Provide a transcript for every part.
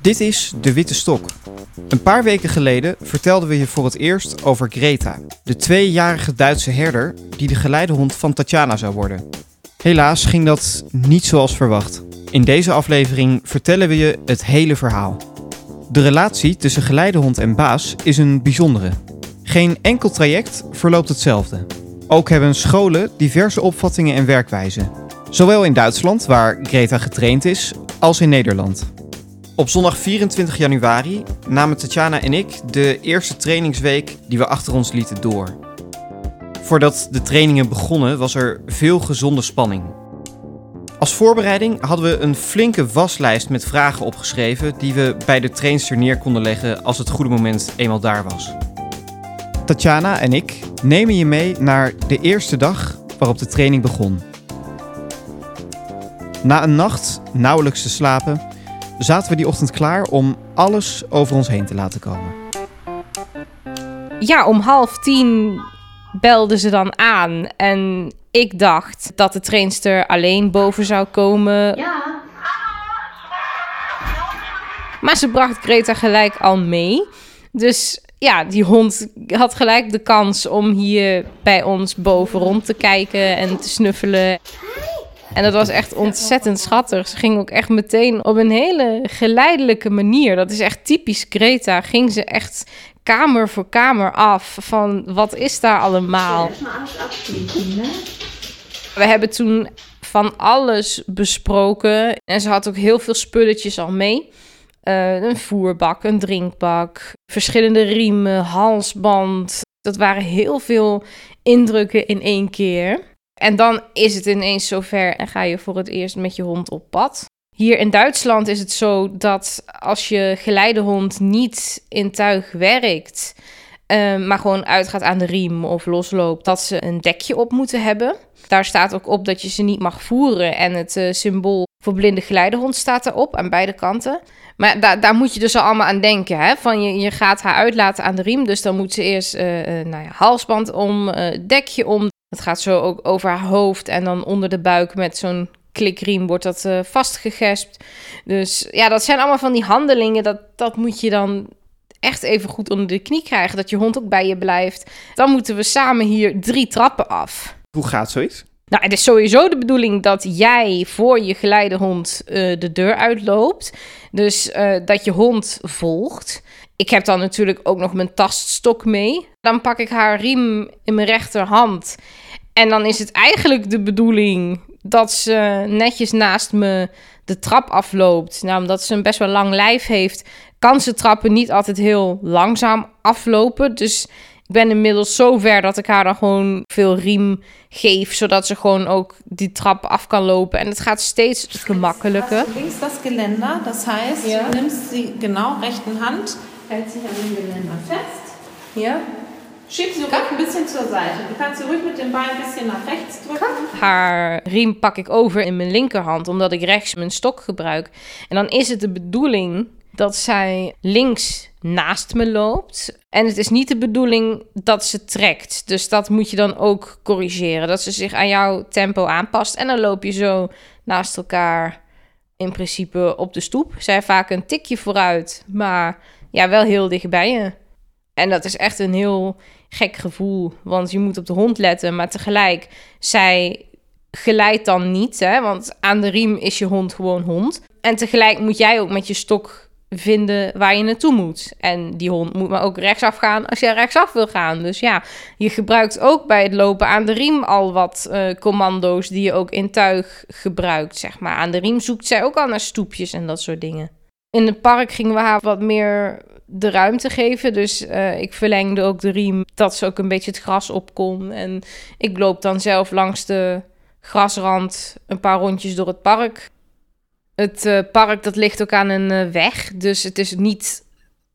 Dit is De Witte Stok. Een paar weken geleden vertelden we je voor het eerst over Greta, de tweejarige Duitse herder die de geleidehond van Tatjana zou worden. Helaas ging dat niet zoals verwacht. In deze aflevering vertellen we je het hele verhaal. De relatie tussen geleidehond en baas is een bijzondere. Geen enkel traject verloopt hetzelfde. Ook hebben scholen diverse opvattingen en werkwijzen. Zowel in Duitsland, waar Greta getraind is, als in Nederland. Op zondag 24 januari namen Tatjana en ik de eerste trainingsweek die we achter ons lieten door. Voordat de trainingen begonnen was er veel gezonde spanning. Als voorbereiding hadden we een flinke waslijst met vragen opgeschreven die we bij de trainster neer konden leggen als het goede moment eenmaal daar was. Tatjana en ik nemen je mee naar de eerste dag waarop de training begon. Na een nacht nauwelijks te slapen zaten we die ochtend klaar om alles over ons heen te laten komen. Ja, om half tien belden ze dan aan. En ik dacht dat de trainster alleen boven zou komen. Ja. Maar ze bracht Greta gelijk al mee. Dus ja, die hond had gelijk de kans om hier bij ons boven rond te kijken en te snuffelen. En dat was echt ontzettend schattig. Ze ging ook echt meteen op een hele geleidelijke manier. Dat is echt typisch Greta. Ging ze echt kamer voor kamer af van wat is daar allemaal. We hebben toen van alles besproken. En ze had ook heel veel spulletjes al mee. Eh, een voerbak, een drinkbak, verschillende riemen, halsband. Dat waren heel veel indrukken in één keer. En dan is het ineens zover en ga je voor het eerst met je hond op pad. Hier in Duitsland is het zo dat als je geleidehond niet in tuig werkt, eh, maar gewoon uitgaat aan de riem of losloopt, dat ze een dekje op moeten hebben. Daar staat ook op dat je ze niet mag voeren en het eh, symbool voor blinde geleidehond staat erop aan beide kanten. Maar daar moet je dus al allemaal aan denken. Hè? Van je, je gaat haar uitlaten aan de riem. Dus dan moet ze eerst eh, eh, nou ja, halsband om, eh, dekje om. Het gaat zo ook over haar hoofd. En dan onder de buik met zo'n klikriem wordt dat vastgegespt. Dus ja, dat zijn allemaal van die handelingen. Dat, dat moet je dan echt even goed onder de knie krijgen. Dat je hond ook bij je blijft. Dan moeten we samen hier drie trappen af. Hoe gaat zoiets? Nou, het is sowieso de bedoeling dat jij voor je geleidehond eh, de deur uitloopt. Dus eh, dat je hond volgt. Ik heb dan natuurlijk ook nog mijn taststok mee. Dan pak ik haar riem in mijn rechterhand. En dan is het eigenlijk de bedoeling dat ze netjes naast me de trap afloopt. Nou, omdat ze een best wel lang lijf heeft, kan ze trappen niet altijd heel langzaam aflopen. Dus ben inmiddels zo ver dat ik haar dan gewoon veel riem geef, zodat ze gewoon ook die trap af kan lopen. En het gaat steeds gemakkelijker. Links das Geländer, das heißt, Ja. du nimmst sie genau rechten Hand, hält sich an dem Geländer fest, Ja. schieb sie ruhig ein bisschen zur Seite. Du kannst sie ruhig mit dem Bein ein bisschen nach rechts drücken. Haar riem pak ik over in mijn linkerhand, omdat ik rechts mijn stok gebruik. En dan is het de bedoeling dat zij links naast me loopt. En het is niet de bedoeling dat ze trekt. Dus dat moet je dan ook corrigeren. Dat ze zich aan jouw tempo aanpast. En dan loop je zo naast elkaar in principe op de stoep. Zij vaak een tikje vooruit, maar ja, wel heel dicht bij je. En dat is echt een heel gek gevoel. Want je moet op de hond letten, maar tegelijk, zij geleidt dan niet. Hè? Want aan de riem is je hond gewoon hond. En tegelijk moet jij ook met je stok vinden waar je naartoe moet. En die hond moet maar ook rechtsaf gaan als jij rechtsaf wil gaan. Dus ja, je gebruikt ook bij het lopen aan de riem al wat eh, commando's die je ook in tuig gebruikt. Zeg maar. Aan de riem zoekt zij ook al naar stoepjes en dat soort dingen. In het park gingen we haar wat meer de ruimte geven. Dus eh, ik verlengde ook de riem dat ze ook een beetje het gras op kon. En ik loop dan zelf langs de grasrand een paar rondjes door het park. Het eh, park dat ligt ook aan een eh, weg. Dus het is niet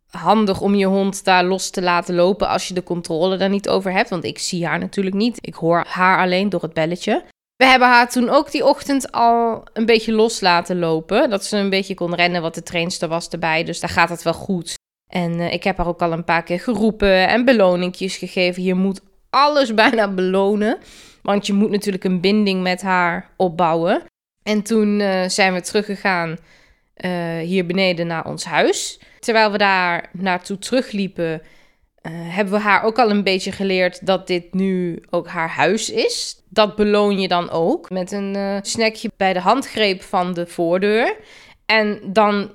handig om je hond daar los te laten lopen als je de controle daar niet over hebt. Want ik zie haar natuurlijk niet. Ik hoor haar alleen door het belletje. We hebben haar toen ook die ochtend al een beetje los laten lopen. Dat ze een beetje kon rennen, wat de trainster was erbij. Dus daar gaat het wel goed. En eh, ik heb haar ook al een paar keer geroepen en beloningjes gegeven. Je moet alles bijna belonen. Want je moet natuurlijk een binding met haar opbouwen. En toen eh, zijn we teruggegaan eh, hier beneden naar ons huis. Terwijl we daar naartoe terugliepen, eh, hebben we haar ook al een beetje geleerd dat dit nu ook haar huis is. Dat beloon je dan ook met een snackje bij de handgreep van de voordeur. En dan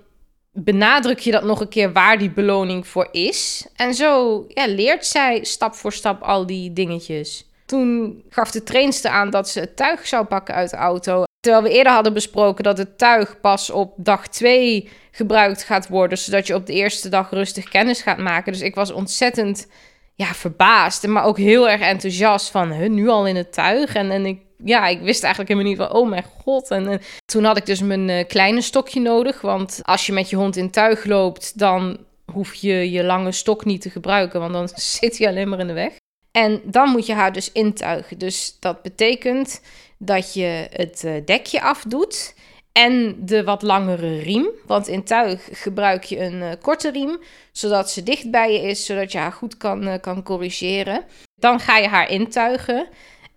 benadruk je dat nog een keer waar die beloning voor is. En zo ja, leert zij stap voor stap al die dingetjes. Toen gaf de trainster aan dat ze het tuig zou pakken uit de auto. Terwijl we eerder hadden besproken dat het tuig pas op dag 2 gebruikt gaat worden, zodat je op de eerste dag rustig kennis gaat maken. Dus ik was ontzettend ja, verbaasd, maar ook heel erg enthousiast van nu al in het tuig. En, en ik, ja, ik wist eigenlijk helemaal niet van, oh mijn god. En, en toen had ik dus mijn eh, kleine stokje nodig, want als je met je hond in tuig loopt, dan hoef je je lange stok niet te gebruiken, want dan zit hij alleen maar in de weg. En dan moet je haar dus intuigen. Dus dat betekent dat je het eh, dekje afdoet en de wat langere riem. Want in tuig gebruik je een eh, korte riem, zodat ze dicht bij je is, zodat je haar goed kan, eh, kan corrigeren. Dan ga je haar intuigen.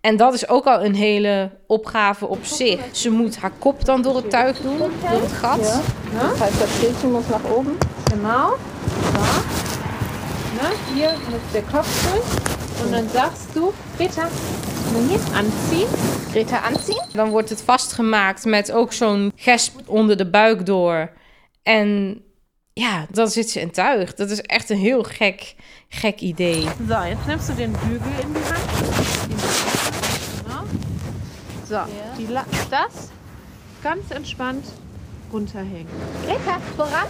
En dat is ook al een hele opgave op zich. Ze moet haar kop dan door het tuig doen, door het gat. Das heißt, das Schildchen muss nach oben. Genau. Hier muss der Kopf durch. Und dann sagst du, Greta, jetzt anziehen. Greta aanzien. Dan wordt het vastgemaakt met ook zo'n gesp onder de buik door. En ja, dan zit ze in tuig. Dat is echt een heel gek, gek idee. So, jetzt nimmst du den Bügel in die Hand. So, die, das ganz entspannt runterhängen. Greta, voran.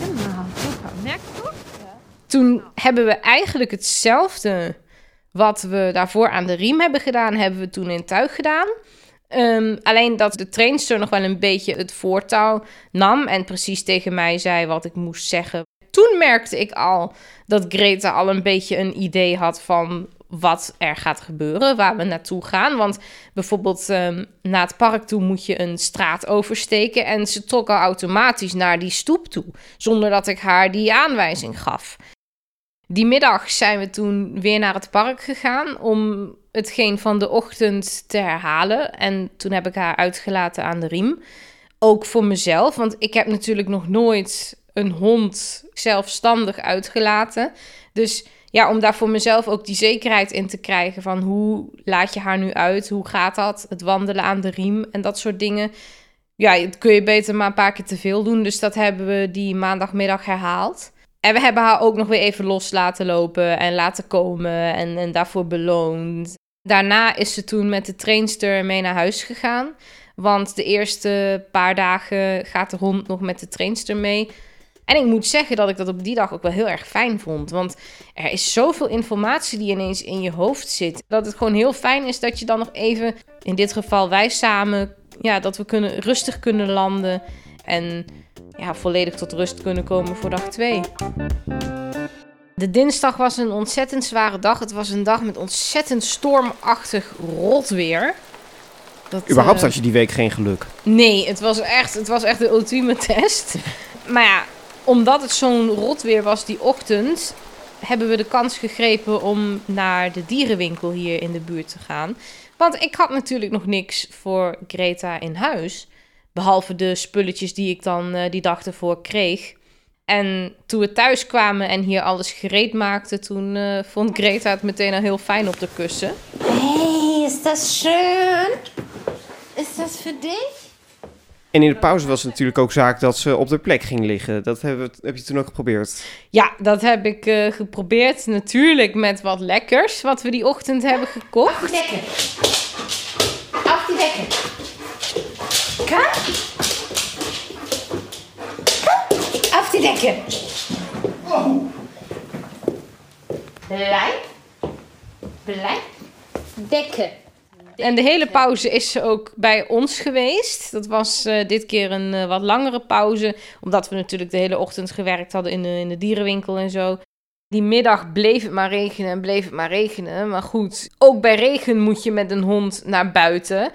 Genau, super. Merkst du? Toen hebben we eigenlijk hetzelfde wat we daarvoor aan de riem hebben gedaan, hebben we toen in tuig gedaan. Ehm, alleen dat de trainster nog wel een beetje het voortouw nam en precies tegen mij zei wat ik moest zeggen. Toen merkte ik al dat Greta al een beetje een idee had van wat er gaat gebeuren, waar we naartoe gaan. Want bijvoorbeeld ehm, naar het park toe moet je een straat oversteken en ze trok al automatisch naar die stoep toe, zonder dat ik haar die aanwijzing gaf. Die middag zijn we toen weer naar het park gegaan om hetgeen van de ochtend te herhalen. En toen heb ik haar uitgelaten aan de riem. Ook voor mezelf, want ik heb natuurlijk nog nooit een hond zelfstandig uitgelaten. Dus ja, om daar voor mezelf ook die zekerheid in te krijgen van hoe laat je haar nu uit? Hoe gaat dat? Het wandelen aan de riem en dat soort dingen. Ja, dat kun je beter maar een paar keer te veel doen. Dus dat hebben we die maandagmiddag herhaald. En we hebben haar ook nog weer even los laten lopen en laten komen en, en daarvoor beloond. Daarna is ze toen met de trainster mee naar huis gegaan. Want de eerste paar dagen gaat de hond nog met de trainster mee. En ik moet zeggen dat ik dat op die dag ook wel heel erg fijn vond. Want er is zoveel informatie die ineens in je hoofd zit. Dat het gewoon heel fijn is dat je dan nog even, in dit geval wij samen, ja, dat we kunnen, rustig kunnen landen. En ja, volledig tot rust kunnen komen voor dag 2. De dinsdag was een ontzettend zware dag. Het was een dag met ontzettend stormachtig rotweer. Dat, Überhaupt eh, had je die week geen geluk. Nee, het was echt, het was echt de ultieme test. Maar ja, omdat het zo'n rotweer was die ochtend, hebben we de kans gegrepen om naar de dierenwinkel hier in de buurt te gaan. Want ik had natuurlijk nog niks voor Greta in huis. Behalve de spulletjes die ik dan eh, die dag ervoor kreeg. En toen we thuis kwamen en hier alles gereed maakten, toen eh, vond Greta het meteen al heel fijn op de kussen. Hey, ist das schön? Ist das für dich? En in de pauze was het natuurlijk ook zaak dat ze op de plek ging liggen. Dat hebben we, heb je toen ook geprobeerd. Ja, dat heb ik eh, geprobeerd. Natuurlijk met wat lekkers, wat we die ochtend hebben gekocht. Decke. Auf die Decke. Komm. Komm. Auf die Decke. Bleib. Bleib. Decke. En de hele pauze is ze ook bij ons geweest. Dat was eh, dit keer een eh, wat langere pauze. Omdat we natuurlijk de hele ochtend gewerkt hadden in de, in de dierenwinkel en zo. Die middag bleef het maar regenen en bleef het maar regenen. Maar goed, ook bij regen moet je met een hond naar buiten.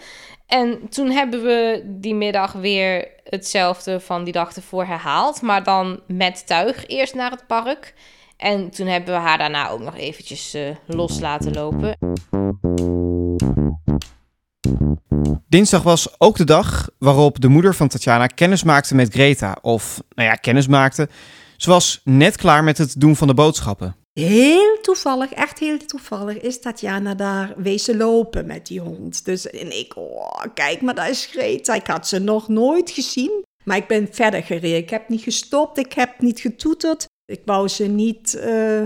En toen hebben we die middag weer hetzelfde van die dag ervoor herhaald. Maar dan met tuig eerst naar het park. En toen hebben we haar daarna ook nog eventjes eh, los laten lopen. Dinsdag was ook de dag waarop de moeder van Tatjana kennis maakte met Greta. Of, nou ja, kennis maakte. Ze was net klaar met het doen van de boodschappen. Heel toevallig, echt heel toevallig, is Tatjana daar wezen lopen met die hond. Dus en ik, oh, kijk maar, daar is Greta. Ik had ze nog nooit gezien. Maar ik ben verder gereden. Ik heb niet gestopt, ik heb niet getoeterd. Ik wou ze niet eh,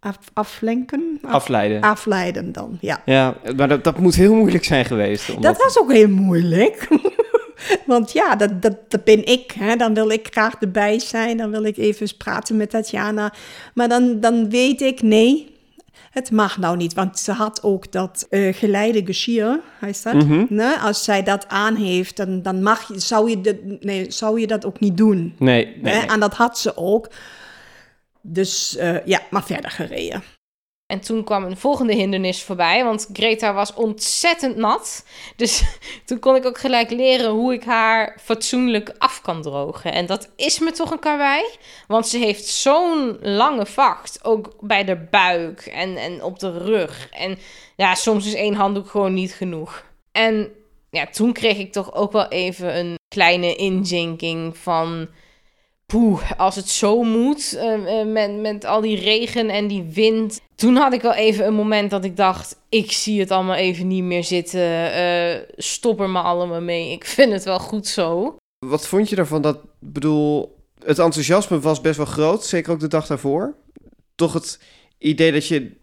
af, aflenken. Af- Afleiden. afleiden dan, ja. Ja, maar dat, dat moet heel moeilijk zijn geweest. Omdat... Dat was ook heel moeilijk. Want ja, dat, dat, dat ben ik. Hè. Dan wil ik graag erbij zijn. Dan wil ik even eens praten met Tatjana. Maar dan, dan weet ik, nee, het mag nou niet. Want ze had ook dat eh geleide geschier, heet dat. Mhm. Als zij dat aan heeft, dan, dan mag je, zou, je dat, nee, zou je dat ook niet doen. Nee, nee. En dat had ze ook. Dus eh, ja, maar verder gereden. En toen kwam een volgende hindernis voorbij, want Greta was ontzettend nat. Dus toen kon ik ook gelijk leren hoe ik haar fatsoenlijk af kan drogen. En dat is me toch een karwei, want ze heeft zo'n lange vacht, ook bij de buik en, en op de rug. En ja, soms is één handdoek gewoon niet genoeg. En ja, toen kreeg ik toch ook wel even een kleine inzinking van... Poeh, als het zo moet, eh, met, met al die regen en die wind. Toen had ik wel even een moment dat ik dacht, ik zie het allemaal even niet meer zitten. eh, stop er maar allemaal mee. Ik vind het wel goed zo. Wat vond je daarvan? Dat, bedoel, het enthousiasme was best wel groot, zeker ook de dag daarvoor. Toch het idee dat je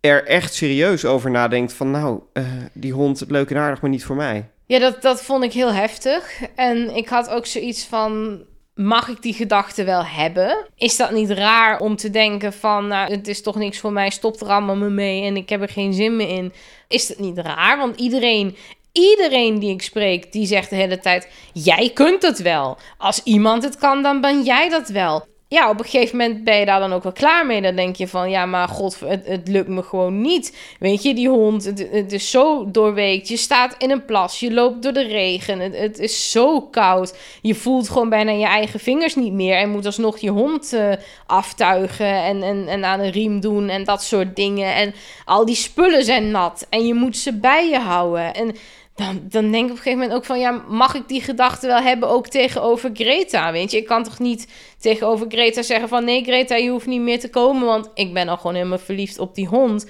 er echt serieus over nadenkt van... nou, eh, die hond, leuk en aardig, maar niet voor mij. Ja, dat, dat vond ik heel heftig. En ik had ook zoiets van. Mag ik die gedachte wel hebben? Is dat niet raar om te denken van, nou, het is toch niks voor mij, stop er allemaal me mee en ik heb er geen zin meer in? Is dat niet raar? Want iedereen, iedereen die ik spreek, die zegt de hele tijd, jij kunt het wel. Als iemand het kan, dan ben jij dat wel. Ja, op een gegeven moment ben je daar dan ook wel klaar mee. Dan denk je van, ja, maar god, het, het lukt me gewoon niet. Weet je, die hond, het, is zo doorweekt. Je staat in een plas, je loopt door de regen. Het, het is zo koud. Je voelt gewoon bijna je eigen vingers niet meer. En moet alsnog je hond eh, aftuigen en, en, en aan een riem doen en dat soort dingen. En al die spullen zijn nat. En je moet ze bij je houden. En dan, dan denk ik op een gegeven moment ook van... ja, mag ik die gedachte wel hebben ook tegenover Greta? Weet je, ik kan toch niet tegenover Greta zeggen van... nee, Greta, je hoeft niet meer te komen... want ik ben al gewoon helemaal verliefd op die hond.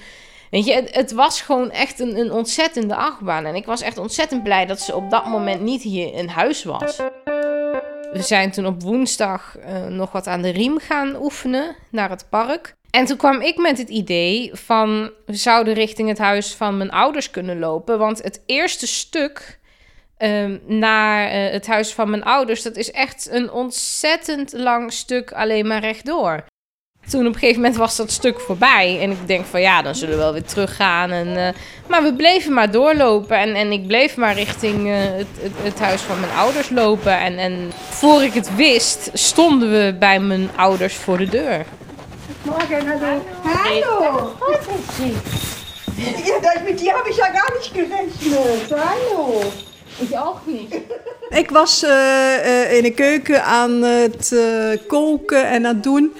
Weet je, het, was gewoon echt een, een ontzettende achtbaan. En ik was echt ontzettend blij dat ze op dat moment niet hier in huis was. We zijn toen op woensdag eh, nog wat aan de riem gaan oefenen naar het park. En toen kwam ik met het idee van we zouden richting het huis van mijn ouders kunnen lopen. Want het eerste stuk ehm, naar eh, het huis van mijn ouders, dat is echt een ontzettend lang stuk alleen maar rechtdoor. Toen op een gegeven moment was dat stuk voorbij. En ik denk van ja, dan zullen we wel weer teruggaan. En, eh, maar we bleven maar doorlopen. En, en ik bleef maar richting eh, het, het, het huis van mijn ouders lopen. En, en voor ik het wist, stonden we bij mijn ouders voor de deur. Morgen, hallo. Hallo. Ja, mit dir habe ich ja gar nicht gerechnet. Hallo. Ik ook niet. Ik was eh, eh, in de keuken aan het eh, koken en aan het doen.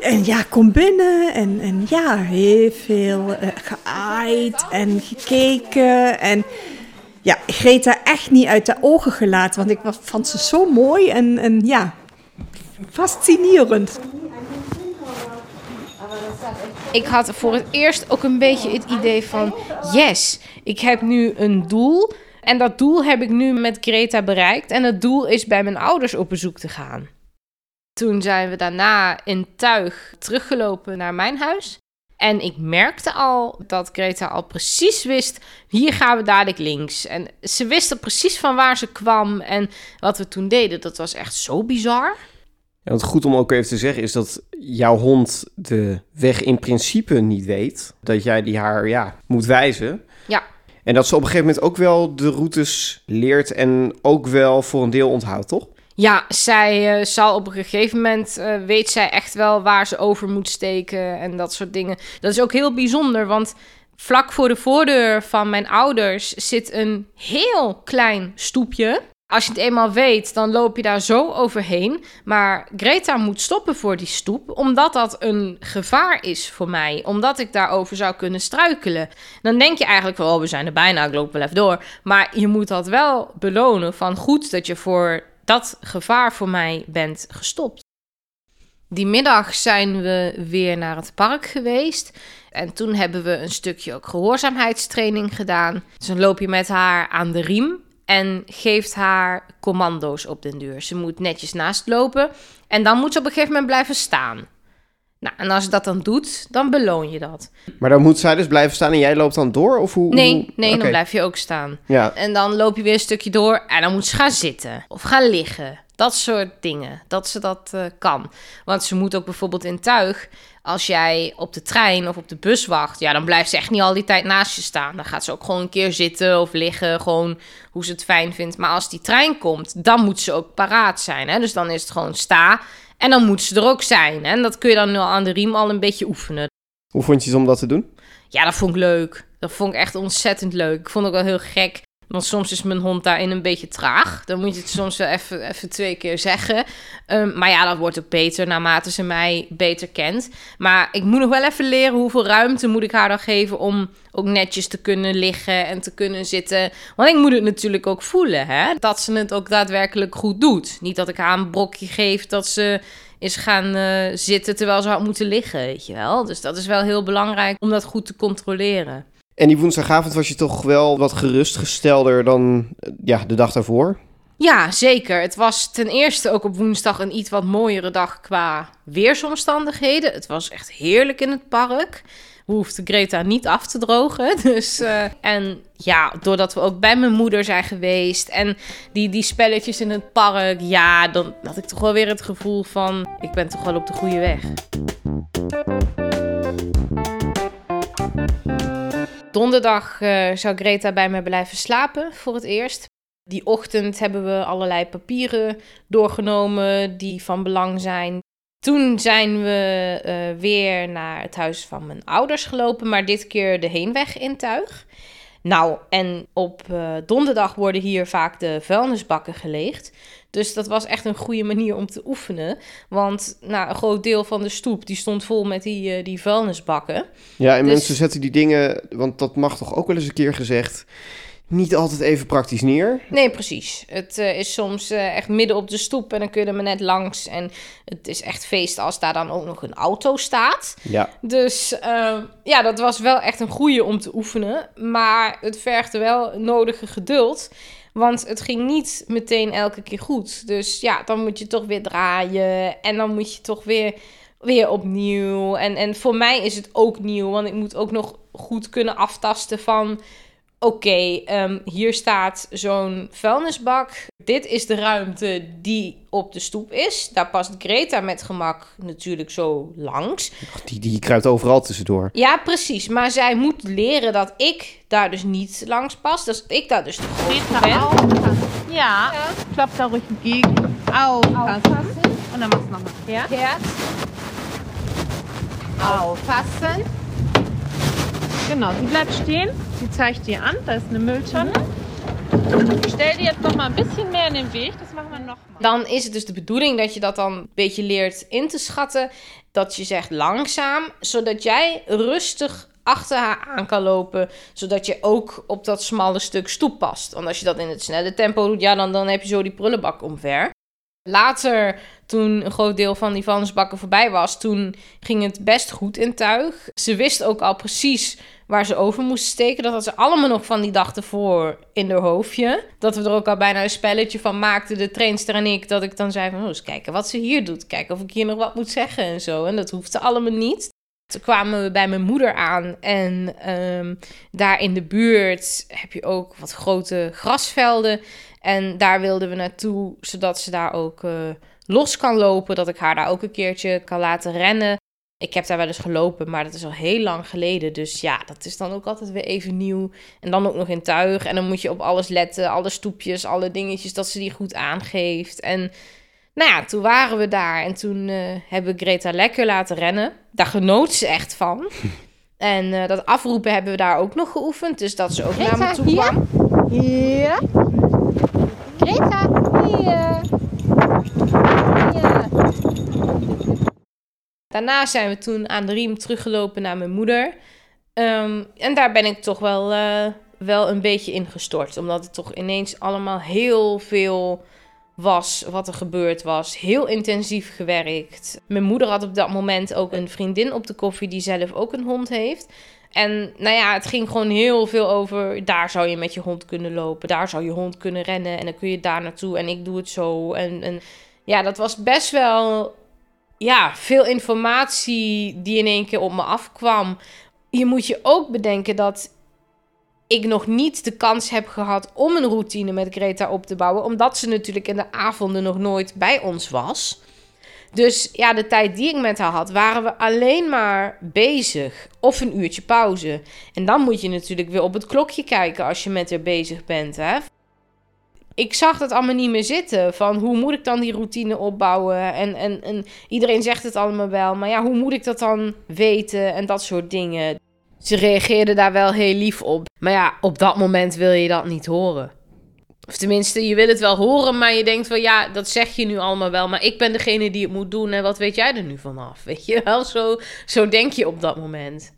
En ja, kom binnen en, en ja, heel veel geaaid en gekeken. En ja, Greta echt niet uit de ogen gelaten, want ik vond ze zo mooi en, en ja, fascinerend. Ik had voor het eerst ook een beetje het idee van... yes, ik heb nu een doel. En dat doel heb ik nu met Greta bereikt. En het doel is bij mijn ouders op bezoek te gaan. Toen zijn we daarna in tuig teruggelopen naar mijn huis. En ik merkte al dat Greta al precies wist... hier gaan we dadelijk links. En ze wist er precies van waar ze kwam. En wat we toen deden, dat was echt zo bizar. Ja, want goed om ook even te zeggen is dat jouw hond de weg in principe niet weet. Dat jij die haar ja, moet wijzen. Ja. En dat ze op een gegeven moment ook wel de routes leert en ook wel voor een deel onthoudt, toch? Ja, zij eh, zal op een gegeven moment eh, weet zij echt wel waar ze over moet steken en dat soort dingen. Dat is ook heel bijzonder, want Vlak voor de voordeur van mijn ouders zit een heel klein stoepje. Als je het eenmaal weet, dan loop je daar zo overheen. Maar Greta moet stoppen voor die stoep, omdat dat een gevaar is voor mij. Omdat ik daarover zou kunnen struikelen. Dan denk je eigenlijk van, oh, we zijn er bijna, ik loop wel even door. Maar je moet dat wel belonen van goed dat je voor dat gevaar voor mij bent gestopt. Die middag zijn we weer naar het park geweest. En toen hebben we een stukje ook gehoorzaamheidstraining gedaan. Dus dan loop je met haar aan de riem en geeft haar commando's op den duur. Ze moet netjes naast lopen en dan moet ze op een gegeven moment blijven staan. Nou, en als ze dat dan doet, dan beloon je dat. Maar dan moet zij dus blijven staan en jij loopt dan door? Of hoe, Nee, hoe- nee, dan blijf je ook staan. Ja, En dan loop je weer een stukje door en dan moet ze gaan zitten of gaan liggen. Dat soort dingen. Dat ze dat eh, kan. Want ze moet ook bijvoorbeeld in tuig. Als jij op de trein of op de bus wacht, ja, dan blijft ze echt niet al die tijd naast je staan. Dan gaat ze ook gewoon een keer zitten of liggen, gewoon hoe ze het fijn vindt. Maar als die trein komt, dan moet ze ook paraat zijn. Hè? Dus dan is het gewoon sta en dan moet ze er ook zijn. En dat kun je dan nu aan de riem al een beetje oefenen. hoe vond je het om dat te doen? Ja, dat vond ik leuk. Dat vond ik echt ontzettend leuk. Ik vond het ook wel heel gek. Want soms is mijn hond daarin een beetje traag. Dan moet je het soms wel even, even twee keer zeggen. Ehm, maar ja, dat wordt ook beter naarmate ze mij beter kent. Maar ik moet nog wel even leren hoeveel ruimte moet ik haar dan geven... om ook netjes te kunnen liggen en te kunnen zitten. Want ik moet het natuurlijk ook voelen, hè. Dat ze het ook daadwerkelijk goed doet. Niet dat ik haar een brokje geef dat ze is gaan eh, zitten terwijl ze had moeten liggen, weet je wel. Dus dat is wel heel belangrijk om dat goed te controleren. En die woensdagavond was je toch wel wat gerustgestelder dan eh, ja, de dag daarvoor? Ja, zeker. Het was ten eerste ook op woensdag een iets wat mooiere dag qua weersomstandigheden. Het was echt heerlijk in het park. We hoefden Greta niet af te drogen. Dus, eh, en ja, doordat we ook bij mijn moeder zijn geweest en die, die spelletjes in het park, ja, dan had ik toch wel weer het gevoel van: ik ben toch wel op de goede weg. Donderdag eh, zou Greta bij me blijven slapen voor het eerst. Die ochtend hebben we allerlei papieren doorgenomen die van belang zijn. Toen zijn we eh, weer naar het huis van mijn ouders gelopen, maar dit keer de heenweg in Tuig. Nou, en op eh, donderdag worden hier vaak de vuilnisbakken geleegd. Dus dat was echt een goede manier om te oefenen. Want nou, een groot deel van de stoep die stond vol met die, eh, die vuilnisbakken. Ja, en Dus- mensen zetten die dingen, want dat mag toch ook wel eens een keer gezegd, niet altijd even praktisch neer. Nee, precies. Het eh, is soms eh, echt midden op de stoep en dan kun je er maar net langs. En het is echt feest als daar dan ook nog een auto staat. Ja, Dus eh, ja, dat was wel echt een goede om te oefenen. Maar het vergde wel nodige geduld. Want het ging niet meteen elke keer goed. Dus ja, dan moet je toch weer draaien. En dan moet je toch weer, weer opnieuw. En, en voor mij is het ook nieuw. Want ik moet ook nog goed kunnen aftasten van... Oké, ehm, hier staat zo'n vuilnisbak. Dit is de ruimte die op de stoep is. Daar past Greta met gemak natuurlijk zo langs. die, die kruipt overal tussendoor. Ja, precies. Maar zij moet leren dat ik daar dus niet langs pas. Dat ik daar dus te groot ben. aufpassen. Ja, klopft da ruhig entgegen. Aufpassen. Und dann machst du nochmal. Ja? Herz. Aufpassen. Genau, sie bleibt stehen. Sie zeigt dir an, da ist eine Mülltonne. Stell dir jetzt noch mal ein bisschen mehr in den Weg. Das machen wir mal. Dan is het dus de bedoeling dat je dat dan een beetje leert in te schatten. Dat je zegt langzaam, zodat jij rustig achter haar aan kan lopen. Zodat je ook op dat smalle stuk stoep past. Want als je dat in het snelle tempo doet, ja, dan, dan heb je zo die prullenbak omver. Later, toen een groot deel van die vuilnisbakken voorbij was, toen ging het best goed in tuig. Ze wist ook al precies waar ze over moest steken. Dat had ze allemaal nog van die dag ervoor in haar hoofdje. Dat we er ook al bijna een spelletje van maakten, de trainster en ik. Dat ik dan zei van, oh, eens kijken wat ze hier doet. Kijken of ik hier nog wat moet zeggen en zo. En dat hoefde allemaal niet. Toen kwamen we bij mijn moeder aan en ehm, daar in de buurt heb je ook wat grote grasvelden. En daar wilden we naartoe, zodat ze daar ook eh, los kan lopen. Dat ik haar daar ook een keertje kan laten rennen. Ik heb daar wel eens gelopen, maar dat is al heel lang geleden. Dus ja, dat is dan ook altijd weer even nieuw. En dan ook nog in tuig. En dan moet je op alles letten. Alle stoepjes, alle dingetjes, dat ze die goed aangeeft. En nou ja, toen waren we daar. En toen eh, hebben we Greta lekker laten rennen. Daar genoot ze echt van. En eh, dat afroepen hebben we daar ook nog geoefend. Dus dat ze ook naar me toe kwam. Hier. Greta. Hier. Daarna zijn we toen aan de riem teruggelopen naar mijn moeder. Ehm, en daar ben ik toch wel, eh, wel een beetje ingestort. Omdat het toch ineens allemaal heel veel was wat er gebeurd was. Heel intensief gewerkt. Mijn moeder had op dat moment ook een vriendin op de koffie die zelf ook een hond heeft. En nou ja, het ging gewoon heel veel over. Daar zou je met je hond kunnen lopen. Daar zou je hond kunnen rennen. En dan kun je daar naartoe. En ik doe het zo. En, en ja, dat was best wel. Ja, veel informatie die in één keer op me afkwam. Je moet je ook bedenken dat ik nog niet de kans heb gehad om een routine met Greta op te bouwen. Omdat ze natuurlijk in de avonden nog nooit bij ons was. Dus ja, de tijd die ik met haar had, waren we alleen maar bezig. Of een uurtje pauze. En dan moet je natuurlijk weer op het klokje kijken als je met haar bezig bent. Hè? Ik zag dat allemaal niet meer zitten. Van hoe moet ik dan die routine opbouwen? En, en, en iedereen zegt het allemaal wel. Maar ja, hoe moet ik dat dan weten? En dat soort dingen. Ze reageerde daar wel heel lief op. Maar ja, op dat moment wil je dat niet horen. Of tenminste, je wil het wel horen, maar je denkt van ja, dat zeg je nu allemaal wel. Maar ik ben degene die het moet doen en wat weet jij er nu vanaf? Weet je wel, zo, zo denk je op dat moment.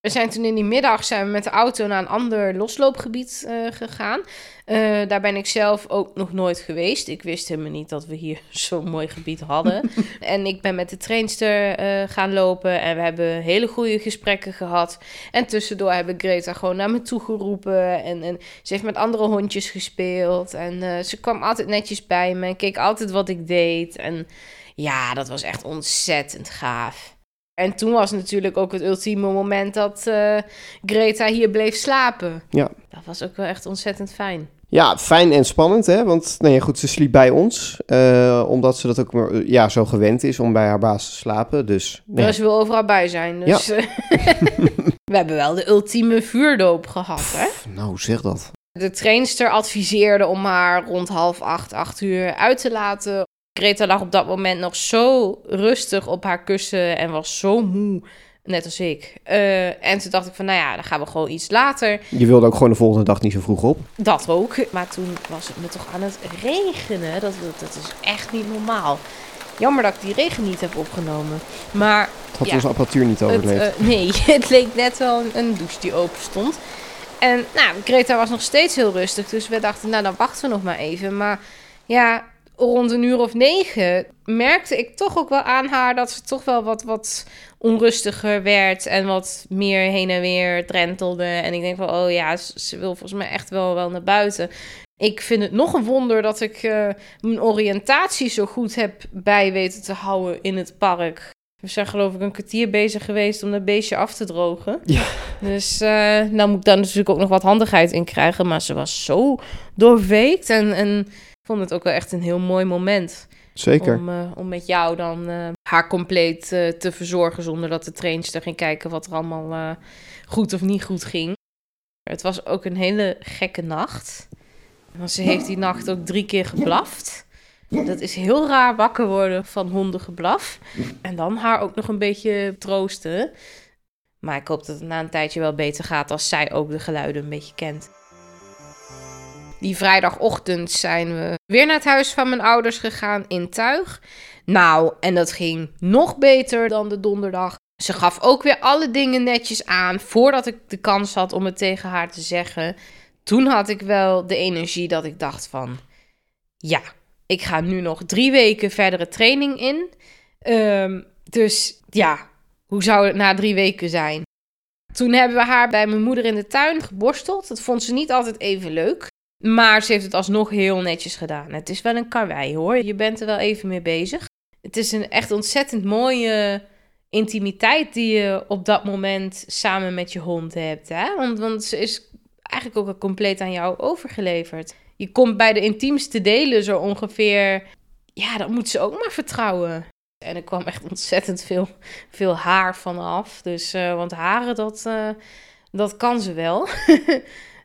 We zijn toen in die middag zijn we met de auto naar een ander losloopgebied eh, gegaan. Eh, daar ben ik zelf ook nog nooit geweest. Ik wist helemaal niet dat we hier zo'n mooi gebied hadden. en ik ben met de trainster eh, gaan lopen en we hebben hele goede gesprekken gehad. En tussendoor heb ik Greta gewoon naar me toe geroepen. En, en ze heeft met andere hondjes gespeeld. En ze kwam altijd netjes bij me en keek altijd wat ik deed. En ja, dat was echt ontzettend gaaf. En toen was natuurlijk ook het ultieme moment dat eh, Greta hier bleef slapen. Ja. Dat was ook wel echt ontzettend fijn. Ja, fijn en spannend, hè? Want nou ja, goed, ze sliep bij ons. eh, omdat ze dat ook maar, eh, ja, zo gewend is om bij haar baas te slapen. Dus nee. Dus ze wil overal bij zijn. Dus, eh, we hebben wel de ultieme vuurdoop gehad, hè? nou zeg dat. De trainster adviseerde om haar rond half acht, acht uur uit te laten. Greta lag op dat moment nog zo rustig op haar kussen en was zo moe, net als ik. Eh, en toen dacht ik van, nou ja, dan gaan we gewoon iets later. Je wilde ook gewoon de volgende dag niet zo vroeg op. Dat ook. Maar toen was het me toch aan het regenen. Dat, dat, is echt niet normaal. Jammer dat ik die regen niet heb opgenomen. Maar Het had Ja. onze apparatuur niet het, overleefd. eh, nee, het leek net wel een, een douche die open stond. En nou, Greta was nog steeds heel rustig. Dus we dachten, nou dan wachten we nog maar even. Maar ja, rond een uur of negen merkte ik toch ook wel aan haar dat ze toch wel wat, wat onrustiger werd. En wat meer heen en weer drentelde. En ik denk van, oh ja, ze, ze wil volgens mij echt wel, wel naar buiten. Ik vind het nog een wonder dat ik eh, mijn oriëntatie zo goed heb bij weten te houden in het park. We zijn geloof ik een kwartier bezig geweest om dat beestje af te drogen. Ja. Dus eh nou moet ik daar natuurlijk ook nog wat handigheid in krijgen. Maar ze was zo doorweekt. En, en vond het ook wel echt een heel mooi moment. Zeker. Om, eh, om met jou dan eh, haar compleet eh, te verzorgen. Zonder dat de trainster ging kijken wat er allemaal goed of niet goed ging. Het was ook een hele gekke nacht. Want ze heeft die nacht ook drie keer geblaft. Dat is heel raar wakker worden van hondengeblaf. En dan haar ook nog een beetje troosten. Maar ik hoop dat het na een tijdje wel beter gaat als zij ook de geluiden een beetje kent. Die vrijdagochtend zijn we weer naar het huis van mijn ouders gegaan in Tuig. Nou, en dat ging nog beter dan de donderdag. Ze gaf ook weer alle dingen netjes aan voordat ik de kans had om het tegen haar te zeggen. Toen had ik wel de energie dat ik dacht van... Ja, ik ga nu nog drie weken verdere training in. Ehm, dus ja, hoe zou het na drie weken zijn? Toen hebben we haar bij mijn moeder in de tuin geborsteld. Dat vond ze niet altijd even leuk. Maar ze heeft het alsnog heel netjes gedaan. Het is wel een karwei hoor. Je bent er wel even mee bezig. Het is een echt ontzettend mooie intimiteit die je op dat moment samen met je hond hebt. Hè? Want, want ze is eigenlijk ook compleet aan jou overgeleverd. Je komt bij de intiemste delen zo ongeveer. Ja, dat moet ze ook maar vertrouwen. En er kwam echt ontzettend veel, veel haar vanaf. Dus, eh, want haren, dat, eh, dat kan ze wel.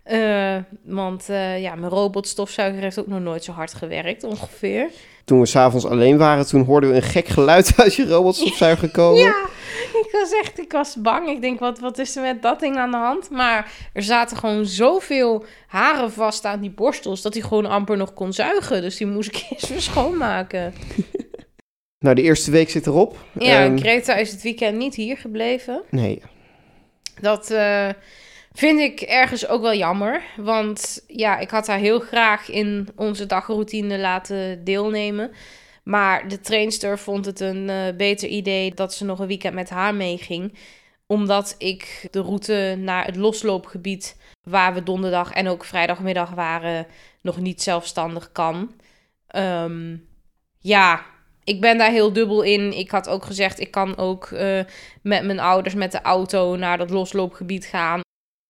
Eh, want eh, ja, mijn robotstofzuiger heeft ook nog nooit zo hard gewerkt, ongeveer. Toen we s'avonds alleen waren, toen hoorden we een gek geluid uit je robotstofzuiger komen. Ja, ik was echt, ik was bang. Ik denk, wat, wat is er met dat ding aan de hand? Maar er zaten gewoon zoveel haren vast aan die borstels... dat hij gewoon amper nog kon zuigen. Dus die moest ik eerst weer schoonmaken. Nou, de eerste week zit erop. Ja, Ehm, Greta is het weekend niet hier gebleven. nee. Dat eh, vind ik ergens ook wel jammer. Want ja, ik had haar heel graag in onze dagroutine laten deelnemen. Maar de trainster vond het een eh, beter idee dat ze nog een weekend met haar meeging. Omdat ik de route naar het losloopgebied, waar we donderdag en ook vrijdagmiddag waren, nog niet zelfstandig kan. Ehm, ja, ik ben daar heel dubbel in. Ik had ook gezegd, ik kan ook eh, met mijn ouders met de auto naar dat losloopgebied gaan.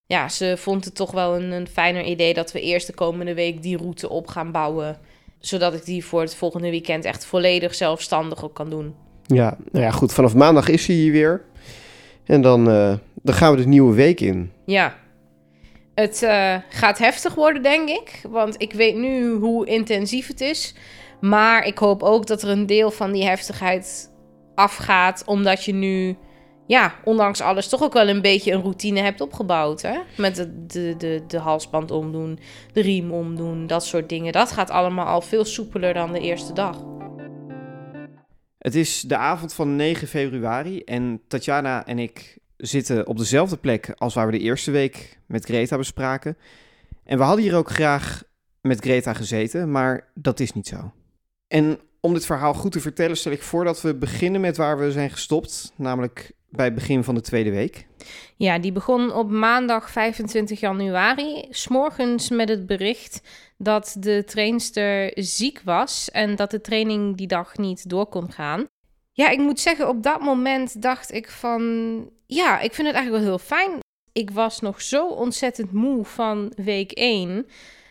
Ja, ze vond het toch wel een, een fijner idee dat we eerst de komende week die route op gaan bouwen. Zodat ik die voor het volgende weekend echt volledig zelfstandig ook kan doen. Ja, nou ja, goed. Vanaf maandag is hij hier weer. En dan, eh, dan gaan we de nieuwe week in. Ja, het eh, gaat heftig worden, denk ik. Want ik weet nu hoe intensief het is. Maar ik hoop ook dat er een deel van die heftigheid afgaat. Omdat je nu, ja, ondanks alles toch ook wel een beetje een routine hebt opgebouwd. Hè? Met de, de, de, de halsband omdoen, de riem omdoen, dat soort dingen. Dat gaat allemaal al veel soepeler dan de eerste dag. Het is de avond van 9 februari en Tatjana en ik zitten op dezelfde plek als waar we de eerste week met Greta bespraken. En we hadden hier ook graag met Greta gezeten, maar dat is niet zo. En om dit verhaal goed te vertellen, stel ik voor dat we beginnen met waar we zijn gestopt, namelijk bij het begin van de tweede week. Ja, die begon op maandag 25 januari. S'morgens met het bericht dat de trainster ziek was en dat de training die dag niet door kon gaan. Ja, ik moet zeggen, op dat moment dacht ik van... Ja, ik vind het eigenlijk wel heel fijn. Ik was nog zo ontzettend moe van week 1...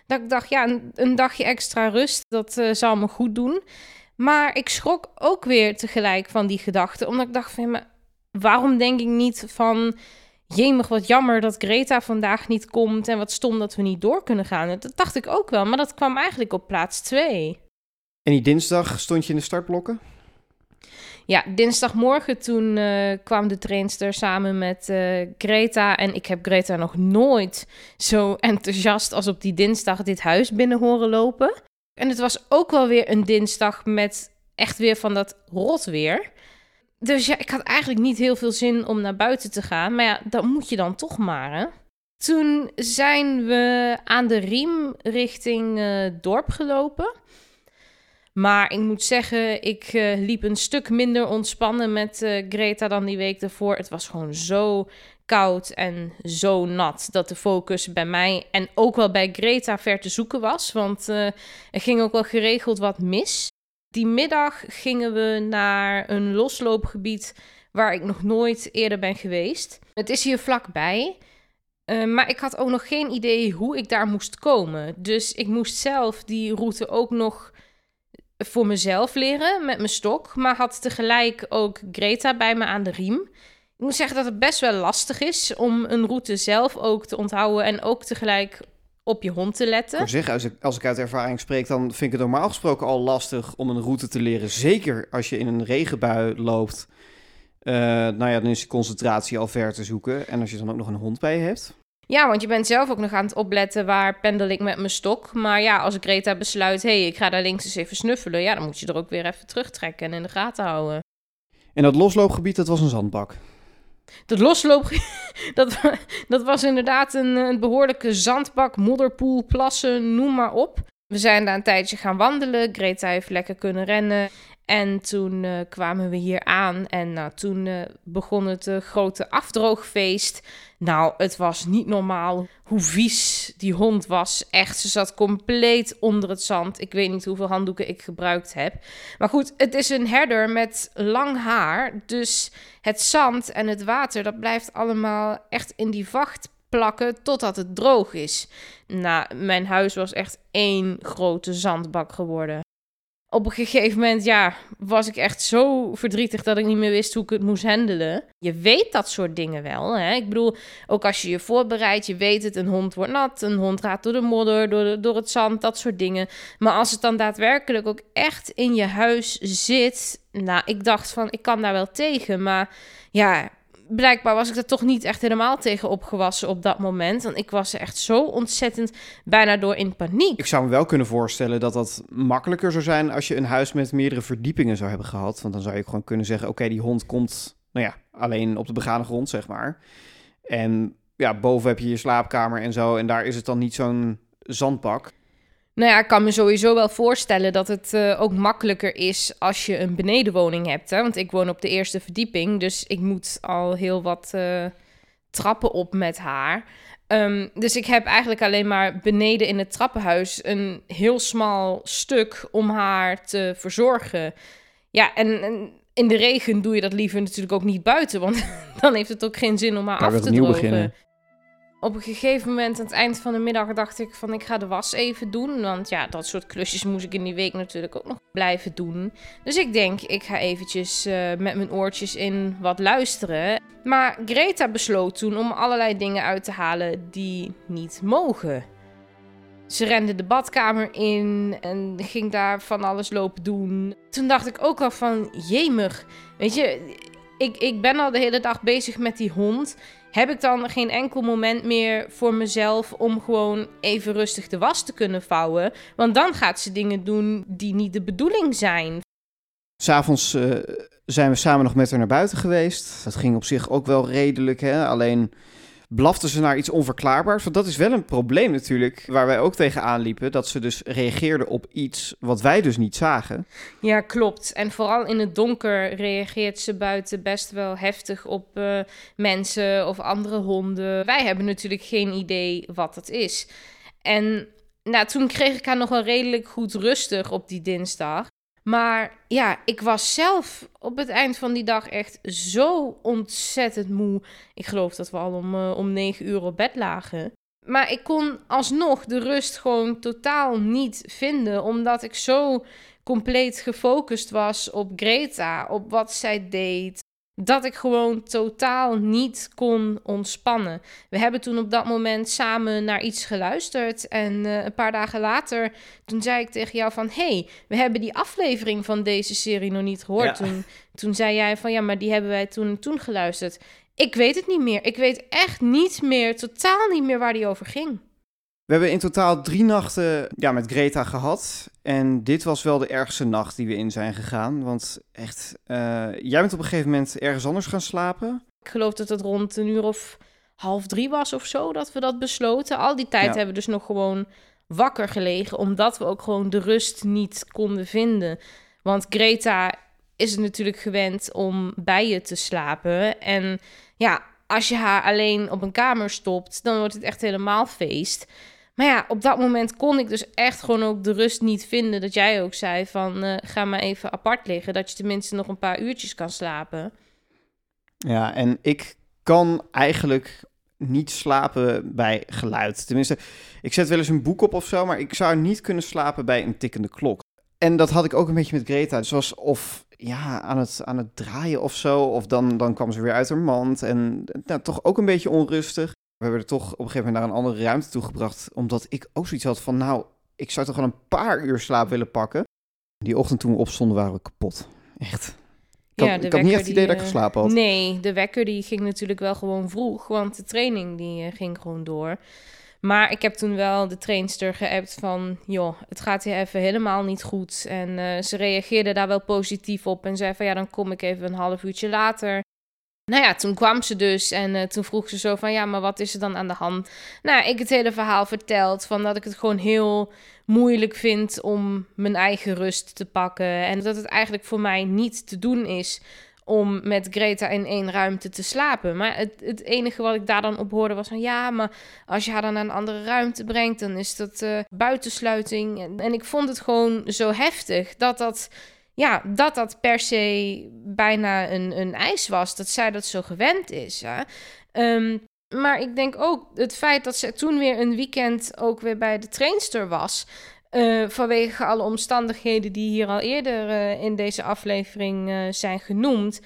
dat ik dacht, ja, een, dagje extra rust, dat eh, zal me goed doen. Maar ik schrok ook weer tegelijk van die gedachte... omdat ik dacht van, ja, waarom denk ik niet van... Jemig, wat jammer dat Greta vandaag niet komt en wat stom dat we niet door kunnen gaan. Dat dacht ik ook wel, maar dat kwam eigenlijk op plaats 2. En die dinsdag stond je in de startblokken? Ja, dinsdagmorgen toen eh, kwam de trainster samen met eh, Greta. En ik heb Greta nog nooit zo enthousiast als op die dinsdag dit huis binnen horen lopen. En het was ook wel weer een dinsdag met echt weer van dat rotweer. Dus ja, ik had eigenlijk niet heel veel zin om naar buiten te gaan. Maar ja, dat moet je dan toch maar, hè? Toen zijn we aan de riem richting eh, dorp gelopen. Maar ik moet zeggen, ik eh, liep een stuk minder ontspannen met eh, Greta dan die week daarvoor. Het was gewoon zo koud en zo nat dat de focus bij mij en ook wel bij Greta ver te zoeken was. Want er ging ook wel geregeld wat mis. Die middag gingen we naar een losloopgebied waar ik nog nooit eerder ben geweest. Het is hier vlakbij. Uh, maar ik had ook nog geen idee hoe ik daar moest komen. Dus ik moest zelf die route ook nog voor mezelf leren met mijn stok. Maar had tegelijk ook Greta bij me aan de riem. Ik moet zeggen dat het best wel lastig is om een route zelf ook te onthouden. En ook tegelijk op je hond te letten. Ik zeg, als ik, als ik uit ervaring spreek, dan vind ik het normaal gesproken al lastig om een route te leren. Zeker als je in een regenbui loopt. Uh, nou ja, dan is je concentratie al ver te zoeken. En als je dan ook nog een hond bij je hebt. Ja, want je bent zelf ook nog aan het opletten waar pendel ik met mijn stok. Maar ja, als Greta besluit, hé, hey, ik ga daar links eens even snuffelen. Ja, dan moet je er ook weer even terugtrekken en in de gaten houden. En dat losloopgebied, dat was een zandbak. Dat losloop, dat, dat was inderdaad een, een behoorlijke zandbak, modderpoel, plassen, noem maar op. We zijn daar een tijdje gaan wandelen. Greta heeft lekker kunnen rennen. En toen uh, kwamen we hier aan en nou, toen uh, begon het uh, grote afdroogfeest. Nou, het was niet normaal hoe vies die hond was. Echt, ze zat compleet onder het zand. Ik weet niet hoeveel handdoeken ik gebruikt heb. Maar goed, het is een herder met lang haar. Dus het zand en het water, dat blijft allemaal echt in die vacht plakken totdat het droog is. Nou, mijn huis was echt één grote zandbak geworden. Op een gegeven moment, ja, was ik echt zo verdrietig dat ik niet meer wist hoe ik het moest handelen. Je weet dat soort dingen wel. Hè? Ik bedoel, ook als je je voorbereidt, je weet het, een hond wordt nat, een hond gaat door de modder, door, door het zand, dat soort dingen. Maar als het dan daadwerkelijk ook echt in je huis zit, nou, ik dacht van, ik kan daar wel tegen, maar ja, blijkbaar was ik er toch niet echt helemaal tegen opgewassen op dat moment. Want ik was er echt zo ontzettend bijna door in paniek. Ik zou me wel kunnen voorstellen dat dat makkelijker zou zijn als je een huis met meerdere verdiepingen zou hebben gehad. Want dan zou je gewoon kunnen zeggen: oké, die hond komt, nou ja, alleen op de begane grond, zeg maar. En ja, boven heb je je slaapkamer en zo. En daar is het dan niet zo'n zandbak. Nou ja, ik kan me sowieso wel voorstellen dat het uh, ook makkelijker is als je een benedenwoning hebt. Hè? Want ik woon op de eerste verdieping, dus ik moet al heel wat uh, trappen op met haar. Um, dus ik heb eigenlijk alleen maar beneden in het trappenhuis een heel smal stuk om haar te verzorgen. Ja, en, en in de regen doe je dat liever natuurlijk ook niet buiten, want dan heeft het ook geen zin om haar Kan af te drogen. beginnen. Op een gegeven moment, aan het eind van de middag, dacht ik van ik ga de was even doen. Want ja, dat soort klusjes moest ik in die week natuurlijk ook nog blijven doen. Dus ik denk, ik ga eventjes uh, met mijn oortjes in wat luisteren. Maar Greta besloot toen om allerlei dingen uit te halen die niet mogen. Ze rende de badkamer in en ging daar van alles lopen doen. Toen dacht ik ook al van, jemig, weet je, ik, ik ben al de hele dag bezig met die hond heb ik dan geen enkel moment meer voor mezelf om gewoon even rustig de was te kunnen vouwen. Want dan gaat ze dingen doen die niet de bedoeling zijn. S'avonds uh, zijn we samen nog met haar naar buiten geweest. Dat ging op zich ook wel redelijk, hè? alleen blafte ze naar iets onverklaarbaars. Want dat is wel een probleem natuurlijk, waar wij ook tegenaan liepen. Dat ze dus reageerde op iets wat wij dus niet zagen. Ja, klopt. En vooral in het donker reageert ze buiten best wel heftig op uh, mensen of andere honden. Wij hebben natuurlijk geen idee wat het is. En nou, toen kreeg ik haar nog wel redelijk goed rustig op die dinsdag. Maar ja, ik was zelf op het eind van die dag echt zo ontzettend moe. Ik geloof dat we al om, uh, om 9 uur op bed lagen. Maar ik kon alsnog de rust gewoon totaal niet vinden, omdat ik zo compleet gefocust was op Greta, op wat zij deed, dat ik gewoon totaal niet kon ontspannen. We hebben toen op dat moment samen naar iets geluisterd. En uh, een paar dagen later, toen zei ik tegen jou van... hey, we hebben die aflevering van deze serie nog niet gehoord. Ja. Toen, toen zei jij van, ja, maar die hebben wij toen, toen geluisterd. Ik weet het niet meer. Ik weet echt niet meer, totaal niet meer waar die over ging. We hebben in totaal drie nachten ja, met Greta gehad. En dit was wel de ergste nacht die we in zijn gegaan. Want echt, uh, jij bent op een gegeven moment ergens anders gaan slapen. Ik geloof dat het rond een uur of half drie was of zo dat we dat besloten. Al die tijd Ja. hebben we dus nog gewoon wakker gelegen, omdat we ook gewoon de rust niet konden vinden. Want Greta is het natuurlijk gewend om bij je te slapen. En ja, als je haar alleen op een kamer stopt, dan wordt het echt helemaal feest. Maar ja, op dat moment kon ik dus echt gewoon ook de rust niet vinden. Dat jij ook zei van eh, ga maar even apart liggen. Dat je tenminste nog een paar uurtjes kan slapen. Ja, en ik kan eigenlijk niet slapen bij geluid. Tenminste, ik zet wel eens een boek op of zo, maar ik zou niet kunnen slapen bij een tikkende klok. En dat had ik ook een beetje met Greta. Dus was of ja, aan het, aan het draaien of zo, of dan, dan kwam ze weer uit haar mand. En nou, toch ook een beetje onrustig. We hebben er toch op een gegeven moment naar een andere ruimte toegebracht, omdat ik ook zoiets had van, nou, ik zou toch wel een paar uur slaap willen pakken. Die ochtend toen we opstonden waren we kapot. Echt. Ik had, Ja, de ik had niet echt het idee die, dat ik eh, geslapen had. Nee, de wekker die ging natuurlijk wel gewoon vroeg, want de training die eh, ging gewoon door. Maar ik heb toen wel de trainster geappt van, joh, het gaat hier even helemaal niet goed. En eh, ze reageerde daar wel positief op en zei van, ja, dan kom ik even een half uurtje later. Nou ja, toen kwam ze dus en eh, toen vroeg ze zo van, ja, maar wat is er dan aan de hand? Nou, ik het hele verhaal verteld van dat ik het gewoon heel moeilijk vind om mijn eigen rust te pakken. En dat het eigenlijk voor mij niet te doen is om met Greta in één ruimte te slapen. Maar het, het enige wat ik daar dan op hoorde was van... ja, maar als je haar dan naar een andere ruimte brengt... dan is dat eh, buitensluiting. En, en ik vond het gewoon zo heftig dat dat... Ja, dat dat per se bijna een, een eis was. Dat zij dat zo gewend is. Hè? Ehm, maar ik denk ook het feit dat ze toen weer een weekend ook weer bij de trainster was. Eh, vanwege alle omstandigheden die hier al eerder eh, in deze aflevering eh, zijn genoemd.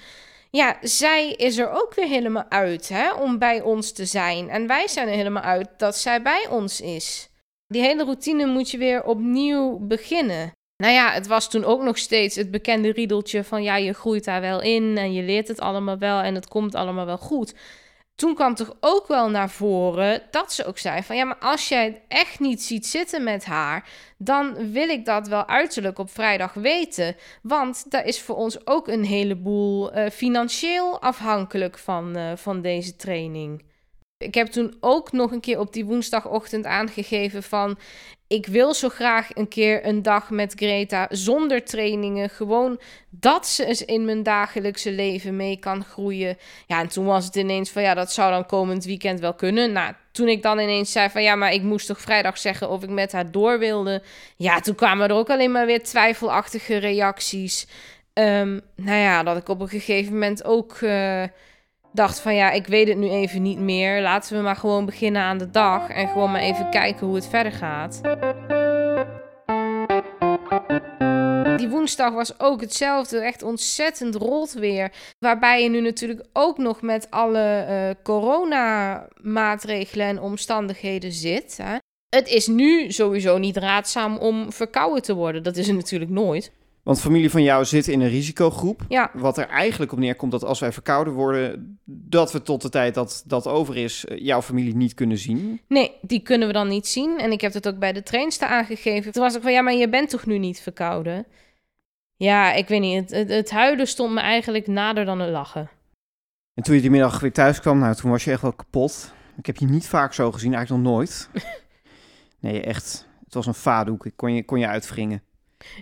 Ja, zij is er ook weer helemaal uit hè, om bij ons te zijn. En wij zijn er helemaal uit dat zij bij ons is. Die hele routine moet je weer opnieuw beginnen. Nou ja, het was toen ook nog steeds het bekende riedeltje van ja, je groeit daar wel in en je leert het allemaal wel en het komt allemaal wel goed. Toen kwam toch ook wel naar voren dat ze ook zei van ja, maar als jij het echt niet ziet zitten met haar, dan wil ik dat wel uiterlijk op vrijdag weten. Want daar is voor ons ook een heleboel uh, financieel afhankelijk van, uh, van deze training. Ik heb toen ook nog een keer op die woensdagochtend aangegeven van ik wil zo graag een keer een dag met Greta zonder trainingen. Gewoon dat ze eens in mijn dagelijkse leven mee kan groeien. Ja, en toen was het ineens van ja, dat zou dan komend weekend wel kunnen. Nou, toen ik dan ineens zei van ja, maar ik moest toch vrijdag zeggen of ik met haar door wilde. Ja, toen kwamen er ook alleen maar weer twijfelachtige reacties. Um, nou ja, dat ik op een gegeven moment ook. Uh, dacht van ja, ik weet het nu even niet meer. Laten we maar gewoon beginnen aan de dag en gewoon maar even kijken hoe het verder gaat. Die woensdag was ook hetzelfde, echt ontzettend rot weer. Waarbij je nu natuurlijk ook nog met alle uh, coronamaatregelen en omstandigheden zit. Hè. Het is nu sowieso niet raadzaam om verkouden te worden. Dat is het natuurlijk nooit. Want familie van jou zit in een risicogroep. Ja. Wat er eigenlijk op neerkomt dat als wij verkouden worden, dat we tot de tijd dat dat over is, eh, jouw familie niet kunnen zien. Nee, die kunnen we dan niet zien. En ik heb het ook bij de trainster aangegeven. Toen was ik van, ja, maar je bent toch nu niet verkouden? Ja, ik weet niet. Het, het, het huilen stond me eigenlijk nader dan het lachen. En toen je die middag weer thuis kwam, nou, toen was je echt wel kapot. Ik heb je niet vaak zo gezien, eigenlijk nog nooit. nee, echt. Het was een vadoek. Ik kon je, kon je uitwringen.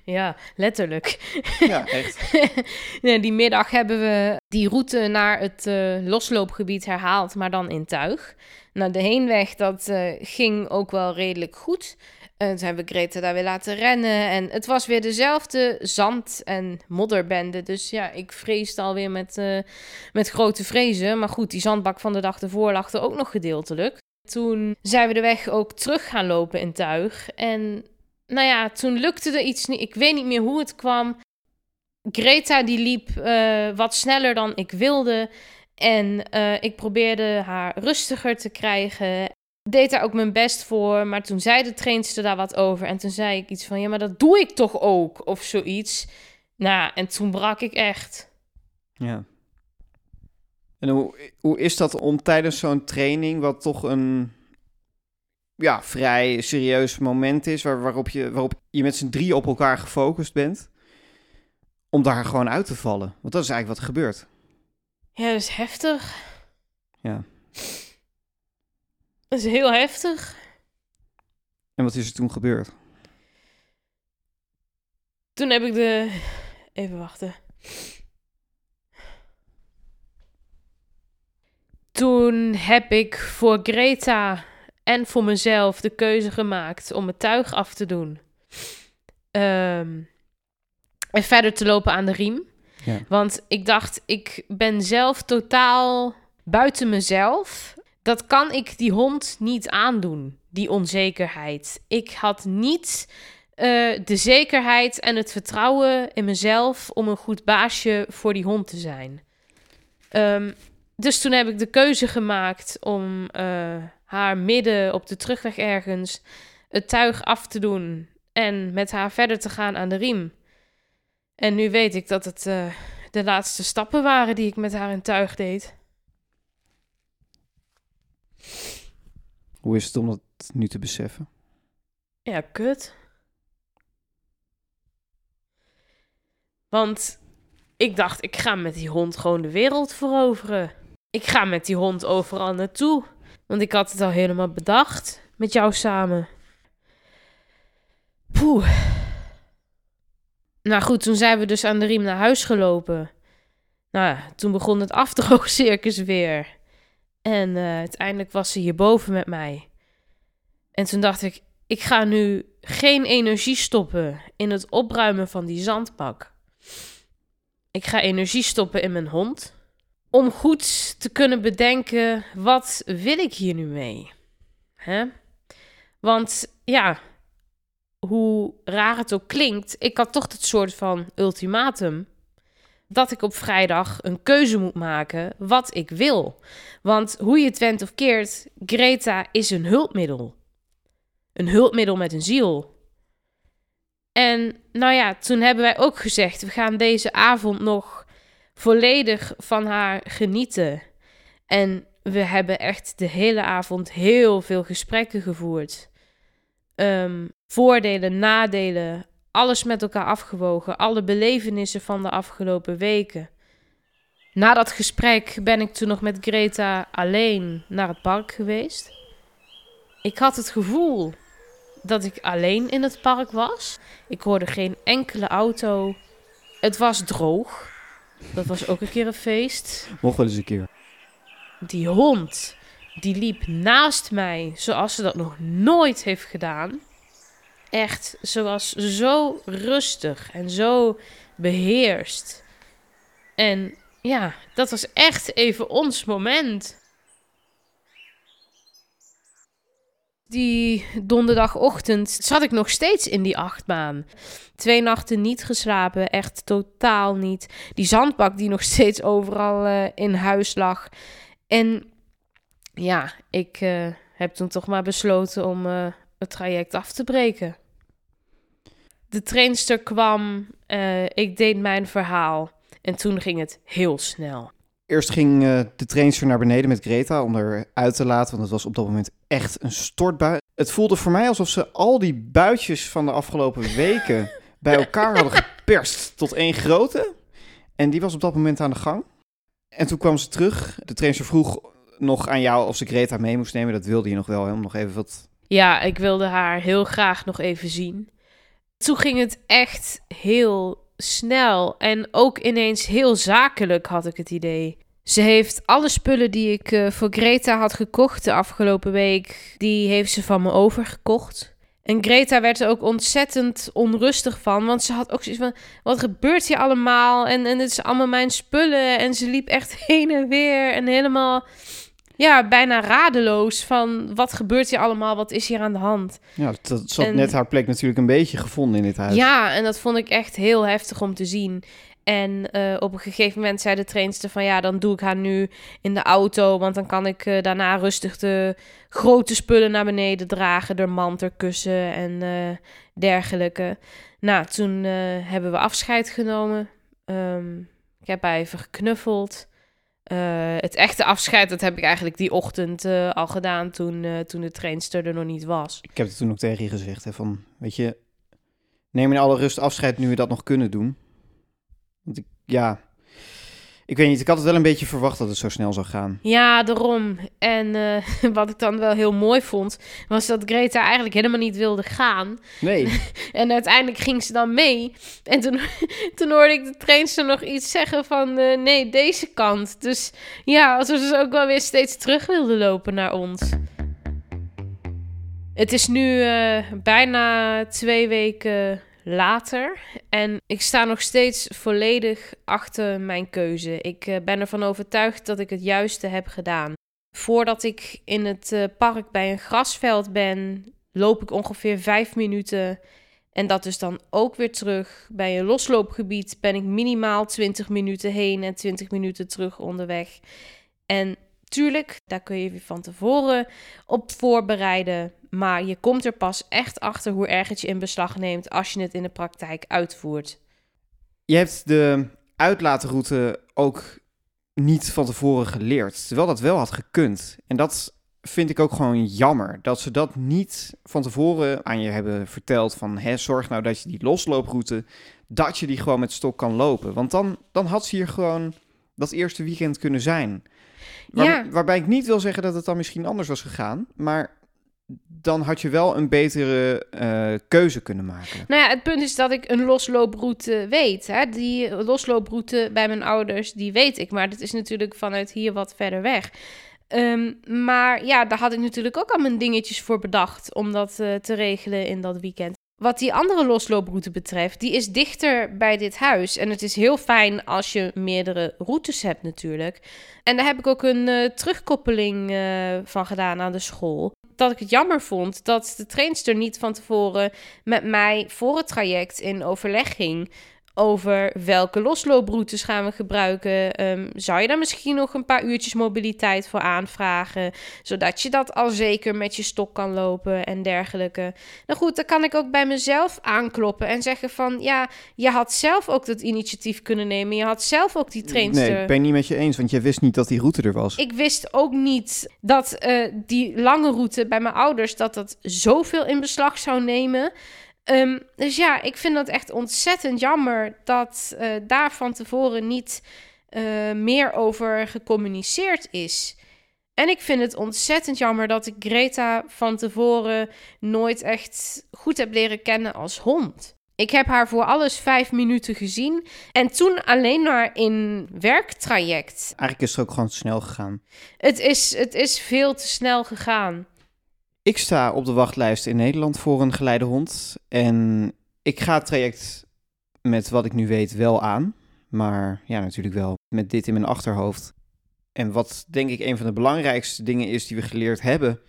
Ja, letterlijk. Ja, echt. die middag hebben we die route naar het uh, losloopgebied herhaald, maar dan in tuig. Nou, de heenweg, dat uh, ging ook wel redelijk goed. Uh, toen hebben we Greta daar weer laten rennen. En het was weer dezelfde zand- en modderbende. Dus ja, ik vreesde alweer met, met grote vrezen. Maar goed, die zandbak van de dag ervoor lag er ook nog gedeeltelijk. Toen zijn we de weg ook terug gaan lopen in tuig. En nou ja, toen lukte er iets niet. Ik weet niet meer hoe het kwam. Greta die liep uh, wat sneller dan ik wilde. En uh, ik probeerde haar rustiger te krijgen. Deed daar ook mijn best voor. Maar toen zei de trainster daar wat over. En toen zei ik iets van: Ja, maar dat doe ik toch ook? Of zoiets. Nou, en toen brak ik echt. Ja. En hoe, hoe is dat om tijdens zo'n training, wat toch een ja, vrij serieus moment is, waar, waarop, je, waarop je met z'n drie op elkaar gefocust bent, om daar gewoon uit te vallen. Want dat is eigenlijk wat er gebeurt. Ja, dat is heftig. Ja. Dat is heel heftig. En wat is er toen gebeurd? Toen heb ik de... Even wachten. Toen heb ik voor Greta en voor mezelf de keuze gemaakt om het tuig af te doen. Um, en verder te lopen aan de riem. Ja. Want ik dacht, ik ben zelf totaal buiten mezelf. Dat kan ik die hond niet aandoen, die onzekerheid. Ik had niet uh, de zekerheid en het vertrouwen in mezelf om een goed baasje voor die hond te zijn. Um, dus toen heb ik de keuze gemaakt om uh, haar midden op de terugweg ergens het tuig af te doen en met haar verder te gaan aan de riem. En nu weet ik dat het uh, de laatste stappen waren die ik met haar in tuig deed. Hoe is het om dat nu te beseffen? Ja, kut. Want ik dacht, ik ga met die hond gewoon de wereld veroveren. Ik ga met die hond overal naartoe. Want ik had het al helemaal bedacht met jou samen. Poeh. Nou goed, toen zijn we dus aan de riem naar huis gelopen. Nou toen begon het afdroogcircus weer. En uh, uiteindelijk was ze hierboven met mij. En toen dacht ik, ik ga nu geen energie stoppen in het opruimen van die zandbak. Ik ga energie stoppen in mijn hond om goed te kunnen bedenken, wat wil ik hier nu mee? Hè? Want ja, hoe raar het ook klinkt, ik had toch het soort van ultimatum. Dat ik op vrijdag een keuze moet maken wat ik wil. Want hoe je het went of keert, Greta is een hulpmiddel. Een hulpmiddel met een ziel. En nou ja, toen hebben wij ook gezegd: we gaan deze avond nog volledig van haar genieten. En we hebben echt de hele avond heel veel gesprekken gevoerd. Ehm, voordelen, nadelen, alles met elkaar afgewogen, alle belevenissen van de afgelopen weken. Na dat gesprek ben ik toen nog met Greta alleen naar het park geweest. Ik had het gevoel dat ik alleen in het park was. Ik hoorde geen enkele auto. Het was droog. Dat was ook een keer een feest. Mocht wel eens een keer. Die hond, die liep naast mij zoals ze dat nog nooit heeft gedaan. Echt, ze was zo rustig en zo beheerst. En ja, dat was echt even ons moment. Die donderdagochtend zat ik nog steeds in die achtbaan. Twee nachten niet geslapen, echt totaal niet. Die zandbak die nog steeds overal eh, in huis lag. En ja, ik eh, heb toen toch maar besloten om eh, het traject af te breken. De trainster kwam, ik deed mijn verhaal en toen ging het heel snel. Eerst ging de trainster naar beneden met Greta om er uit te laten, want het was op dat moment echt een stortbui. Het voelde voor mij alsof ze al die buitjes van de afgelopen weken bij elkaar hadden geperst tot één grote. En die was op dat moment aan de gang. En toen kwam ze terug. De trainster vroeg nog aan jou of ze Greta mee moest nemen. Dat wilde je nog wel, hè, om nog even wat... Ja, ik wilde haar heel graag nog even zien. Toen ging het echt heel snel en ook ineens heel zakelijk, had ik het idee. Ze heeft alle spullen die ik eh, voor Greta had gekocht de afgelopen week, die heeft ze van me overgekocht. En Greta werd er ook ontzettend onrustig van, want ze had ook zoiets van: wat gebeurt hier allemaal? En, en het is allemaal mijn spullen. En ze liep echt heen en weer en helemaal, ja, bijna radeloos van: wat gebeurt hier allemaal? Wat is hier aan de hand? Ja, dat zat En- net haar plek natuurlijk een beetje gevonden in dit huis. Ja, en dat vond ik echt heel heftig om te zien. En eh, op een gegeven moment zei de trainster van ja, dan doe ik haar nu in de auto, want dan kan ik eh, daarna rustig de grote spullen naar beneden dragen, de mantelkussen en eh, dergelijke. Nou, toen hebben we afscheid genomen. Ehm, ik heb haar even geknuffeld. Het echte afscheid, dat heb ik eigenlijk die ochtend al gedaan toen, toen de trainster er nog niet was. Ik heb het toen ook tegen je gezegd, hè, van, weet je, neem in alle rust afscheid nu we dat nog kunnen doen. Want ik, ja, ik weet niet, ik had het wel een beetje verwacht dat het zo snel zou gaan. Ja, daarom. En eh, wat ik dan wel heel mooi vond, was dat Greta eigenlijk helemaal niet wilde gaan. Nee, En uiteindelijk ging ze dan mee. En toen, toen hoorde ik de trainster nog iets zeggen van eh, nee, deze kant. Dus ja, alsof ze ook wel weer steeds terug wilde lopen naar ons. Het is nu eh, bijna twee weken later. En ik sta nog steeds volledig achter mijn keuze. Ik eh, ben ervan overtuigd dat ik het juiste heb gedaan. Voordat ik in het eh, park bij een grasveld ben, loop ik ongeveer vijf minuten. En dat is dan ook weer terug. Bij een losloopgebied ben ik minimaal 20 minuten heen en 20 minuten terug onderweg. En tuurlijk, daar kun je je van tevoren op voorbereiden. Maar je komt er pas echt achter hoe erg het je in beslag neemt als je het in de praktijk uitvoert. je hebt de uitlaatroute ook niet van tevoren geleerd, terwijl dat wel had gekund. En dat vind ik ook gewoon jammer, dat ze dat niet van tevoren aan je hebben verteld van, hè, zorg nou dat je die loslooproute, dat je die gewoon met stok kan lopen. Want dan, dan had ze hier gewoon dat eerste weekend kunnen zijn. Waar- Ja. Waarbij ik niet wil zeggen dat het dan misschien anders was gegaan, maar dan had je wel een betere eh, keuze kunnen maken. Nou ja, het punt is dat ik een loslooproute weet. Hè? Die loslooproute bij mijn ouders, die weet ik. Maar dat is natuurlijk vanuit hier wat verder weg. Ehm, maar ja, daar had ik natuurlijk ook al mijn dingetjes voor bedacht om dat eh, te regelen in dat weekend. Wat die andere loslooproute betreft, die is dichter bij dit huis. En het is heel fijn als je meerdere routes hebt natuurlijk. En daar heb ik ook een eh, terugkoppeling eh, van gedaan aan de school. dat ik het jammer vond dat de trainster niet van tevoren met mij voor het traject in overleg ging over welke loslooproutes gaan we gebruiken. Ehm, zou je daar misschien nog een paar uurtjes mobiliteit voor aanvragen, zodat je dat al zeker met je stok kan lopen en dergelijke. Nou goed, dan kan ik ook bij mezelf aankloppen en zeggen van ja, je had zelf ook dat initiatief kunnen nemen. Je had zelf ook die trainster. Nee, ik ben niet met je eens, want jij wist niet dat die route er was. Ik wist ook niet dat eh, die lange route bij mijn ouders dat dat zoveel in beslag zou nemen. Ehm, dus ja, ik vind dat echt ontzettend jammer dat eh, daar van tevoren niet eh, meer over gecommuniceerd is. En ik vind het ontzettend jammer dat ik Greta van tevoren nooit echt goed heb leren kennen als hond. Ik heb haar voor alles vijf minuten gezien en toen alleen maar in werktraject. Eigenlijk is het ook gewoon te snel gegaan. Het is, het is veel te snel gegaan. Ik sta op de wachtlijst in Nederland voor een geleidehond. En ik ga het traject met wat ik nu weet wel aan. Maar ja, natuurlijk wel met dit in mijn achterhoofd. En wat denk ik een van de belangrijkste dingen is die we geleerd hebben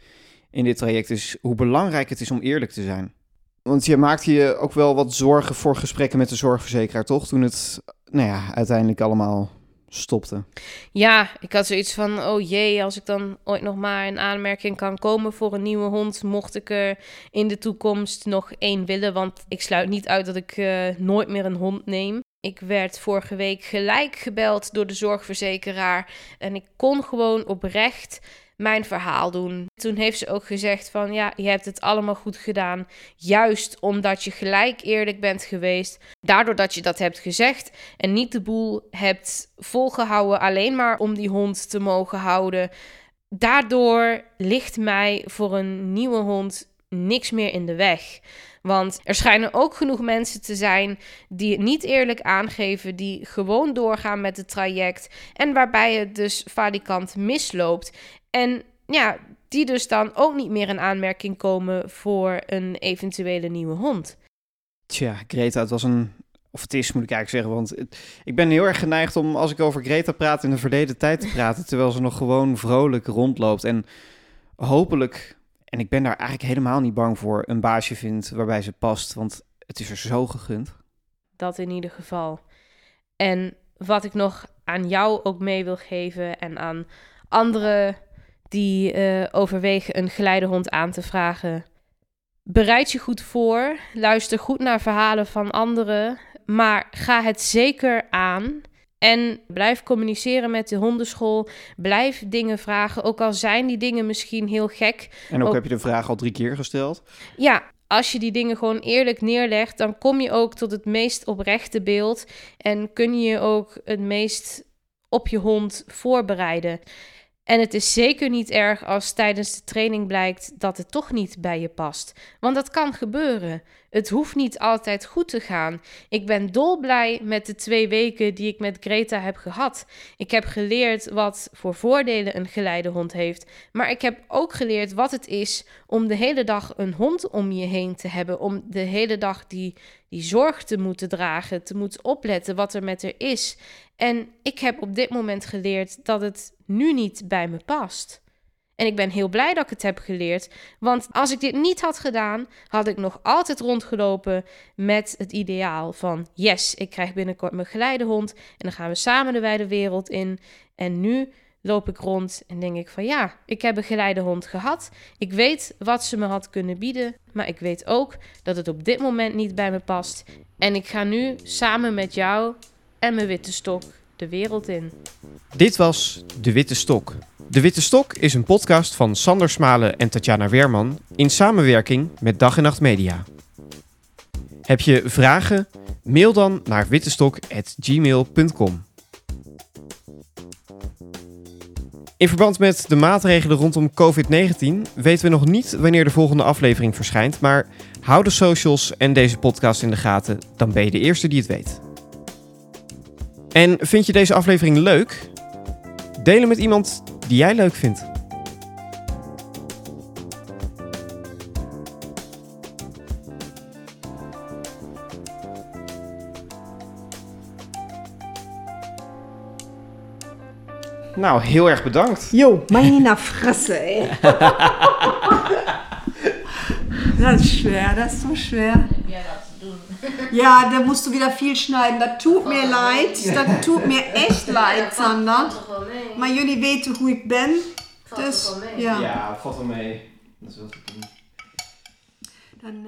in dit traject, is hoe belangrijk het is om eerlijk te zijn. Want je maakte je ook wel wat zorgen voor gesprekken met de zorgverzekeraar, toch? Toen het, nou ja, uiteindelijk allemaal stopte. Ja, ik had zoiets van, oh jee, als ik dan ooit nog maar in aanmerking kan komen voor een nieuwe hond, mocht ik er in de toekomst nog één willen, want ik sluit niet uit dat ik uh, nooit meer een hond neem. Ik werd vorige week gelijk gebeld door de zorgverzekeraar en ik kon gewoon oprecht mijn verhaal doen. Toen heeft ze ook gezegd van ja, je hebt het allemaal goed gedaan. Juist omdat je gelijk eerlijk bent geweest. Daardoor dat je dat hebt gezegd en niet de boel hebt volgehouden alleen maar om die hond te mogen houden. Daardoor ligt mij voor een nieuwe hond niks meer in de weg. Want er schijnen ook genoeg mensen te zijn die het niet eerlijk aangeven, die gewoon doorgaan met het traject en waarbij het dus valikant misloopt. En ja, die dus dan ook niet meer in aanmerking komen voor een eventuele nieuwe hond. Tja, Greta, het was een. Of het is, moet ik eigenlijk zeggen. Want ik ben heel erg geneigd om, als ik over Greta praat, in de verleden tijd te praten. terwijl ze nog gewoon vrolijk rondloopt. En hopelijk, en ik ben daar eigenlijk helemaal niet bang voor, een baasje vindt waarbij ze past. Want het is er zo gegund. Dat in ieder geval. En wat ik nog aan jou ook mee wil geven en aan andere die uh, overwegen een geleidehond aan te vragen. Bereid je goed voor, luister goed naar verhalen van anderen, maar ga het zeker aan. En blijf communiceren met de hondenschool. Blijf dingen vragen, ook al zijn die dingen misschien heel gek. En ook, heb je de vraag al drie keer gesteld? Ja, als je die dingen gewoon eerlijk neerlegt, dan kom je ook tot het meest oprechte beeld. En kun je ook het meest op je hond voorbereiden. En het is zeker niet erg als tijdens de training blijkt dat het toch niet bij je past. Want dat kan gebeuren. Het hoeft niet altijd goed te gaan. Ik ben dolblij met de twee weken die ik met Greta heb gehad. Ik heb geleerd wat voor voordelen een geleidehond heeft. Maar ik heb ook geleerd wat het is om de hele dag een hond om je heen te hebben. Om de hele dag die, die zorg te moeten dragen, te moeten opletten wat er met er is. En ik heb op dit moment geleerd dat het nu niet bij me past. En ik ben heel blij dat ik het heb geleerd. Want als ik dit niet had gedaan, had ik nog altijd rondgelopen met het ideaal van: yes, ik krijg binnenkort mijn geleidehond. En dan gaan we samen de wijde wereld in. En nu loop ik rond en denk ik van ja, ik heb een geleidehond gehad. Ik weet wat ze me had kunnen bieden. Maar ik weet ook dat het op dit moment niet bij me past. En ik ga nu samen met jou en mijn witte stok de wereld in. Dit was De Witte Stok. De Witte Stok is een podcast van Sander Smalen en Tatjana Weerman in samenwerking met Dag en Nacht Media. Heb je vragen? Mail dan naar wittestok.gmail.com. In verband met de maatregelen rondom COVID-19 weten we nog niet wanneer de volgende aflevering verschijnt, maar hou de socials en deze podcast in de gaten, dan ben je de eerste die het weet. En vind je deze aflevering leuk? Deel hem met iemand die jij leuk vindt. Nou, heel erg bedankt. Jo, fressen, hè. das ist schwer, das ist so schwer. Ja, da musst du wieder viel schneiden. Das tut mir leid. Das tut mir echt leid, Sander. Maar jullie weten hoe ik ben. Dus ja, Ja, valt wel mee. Dat is wel te doen. dan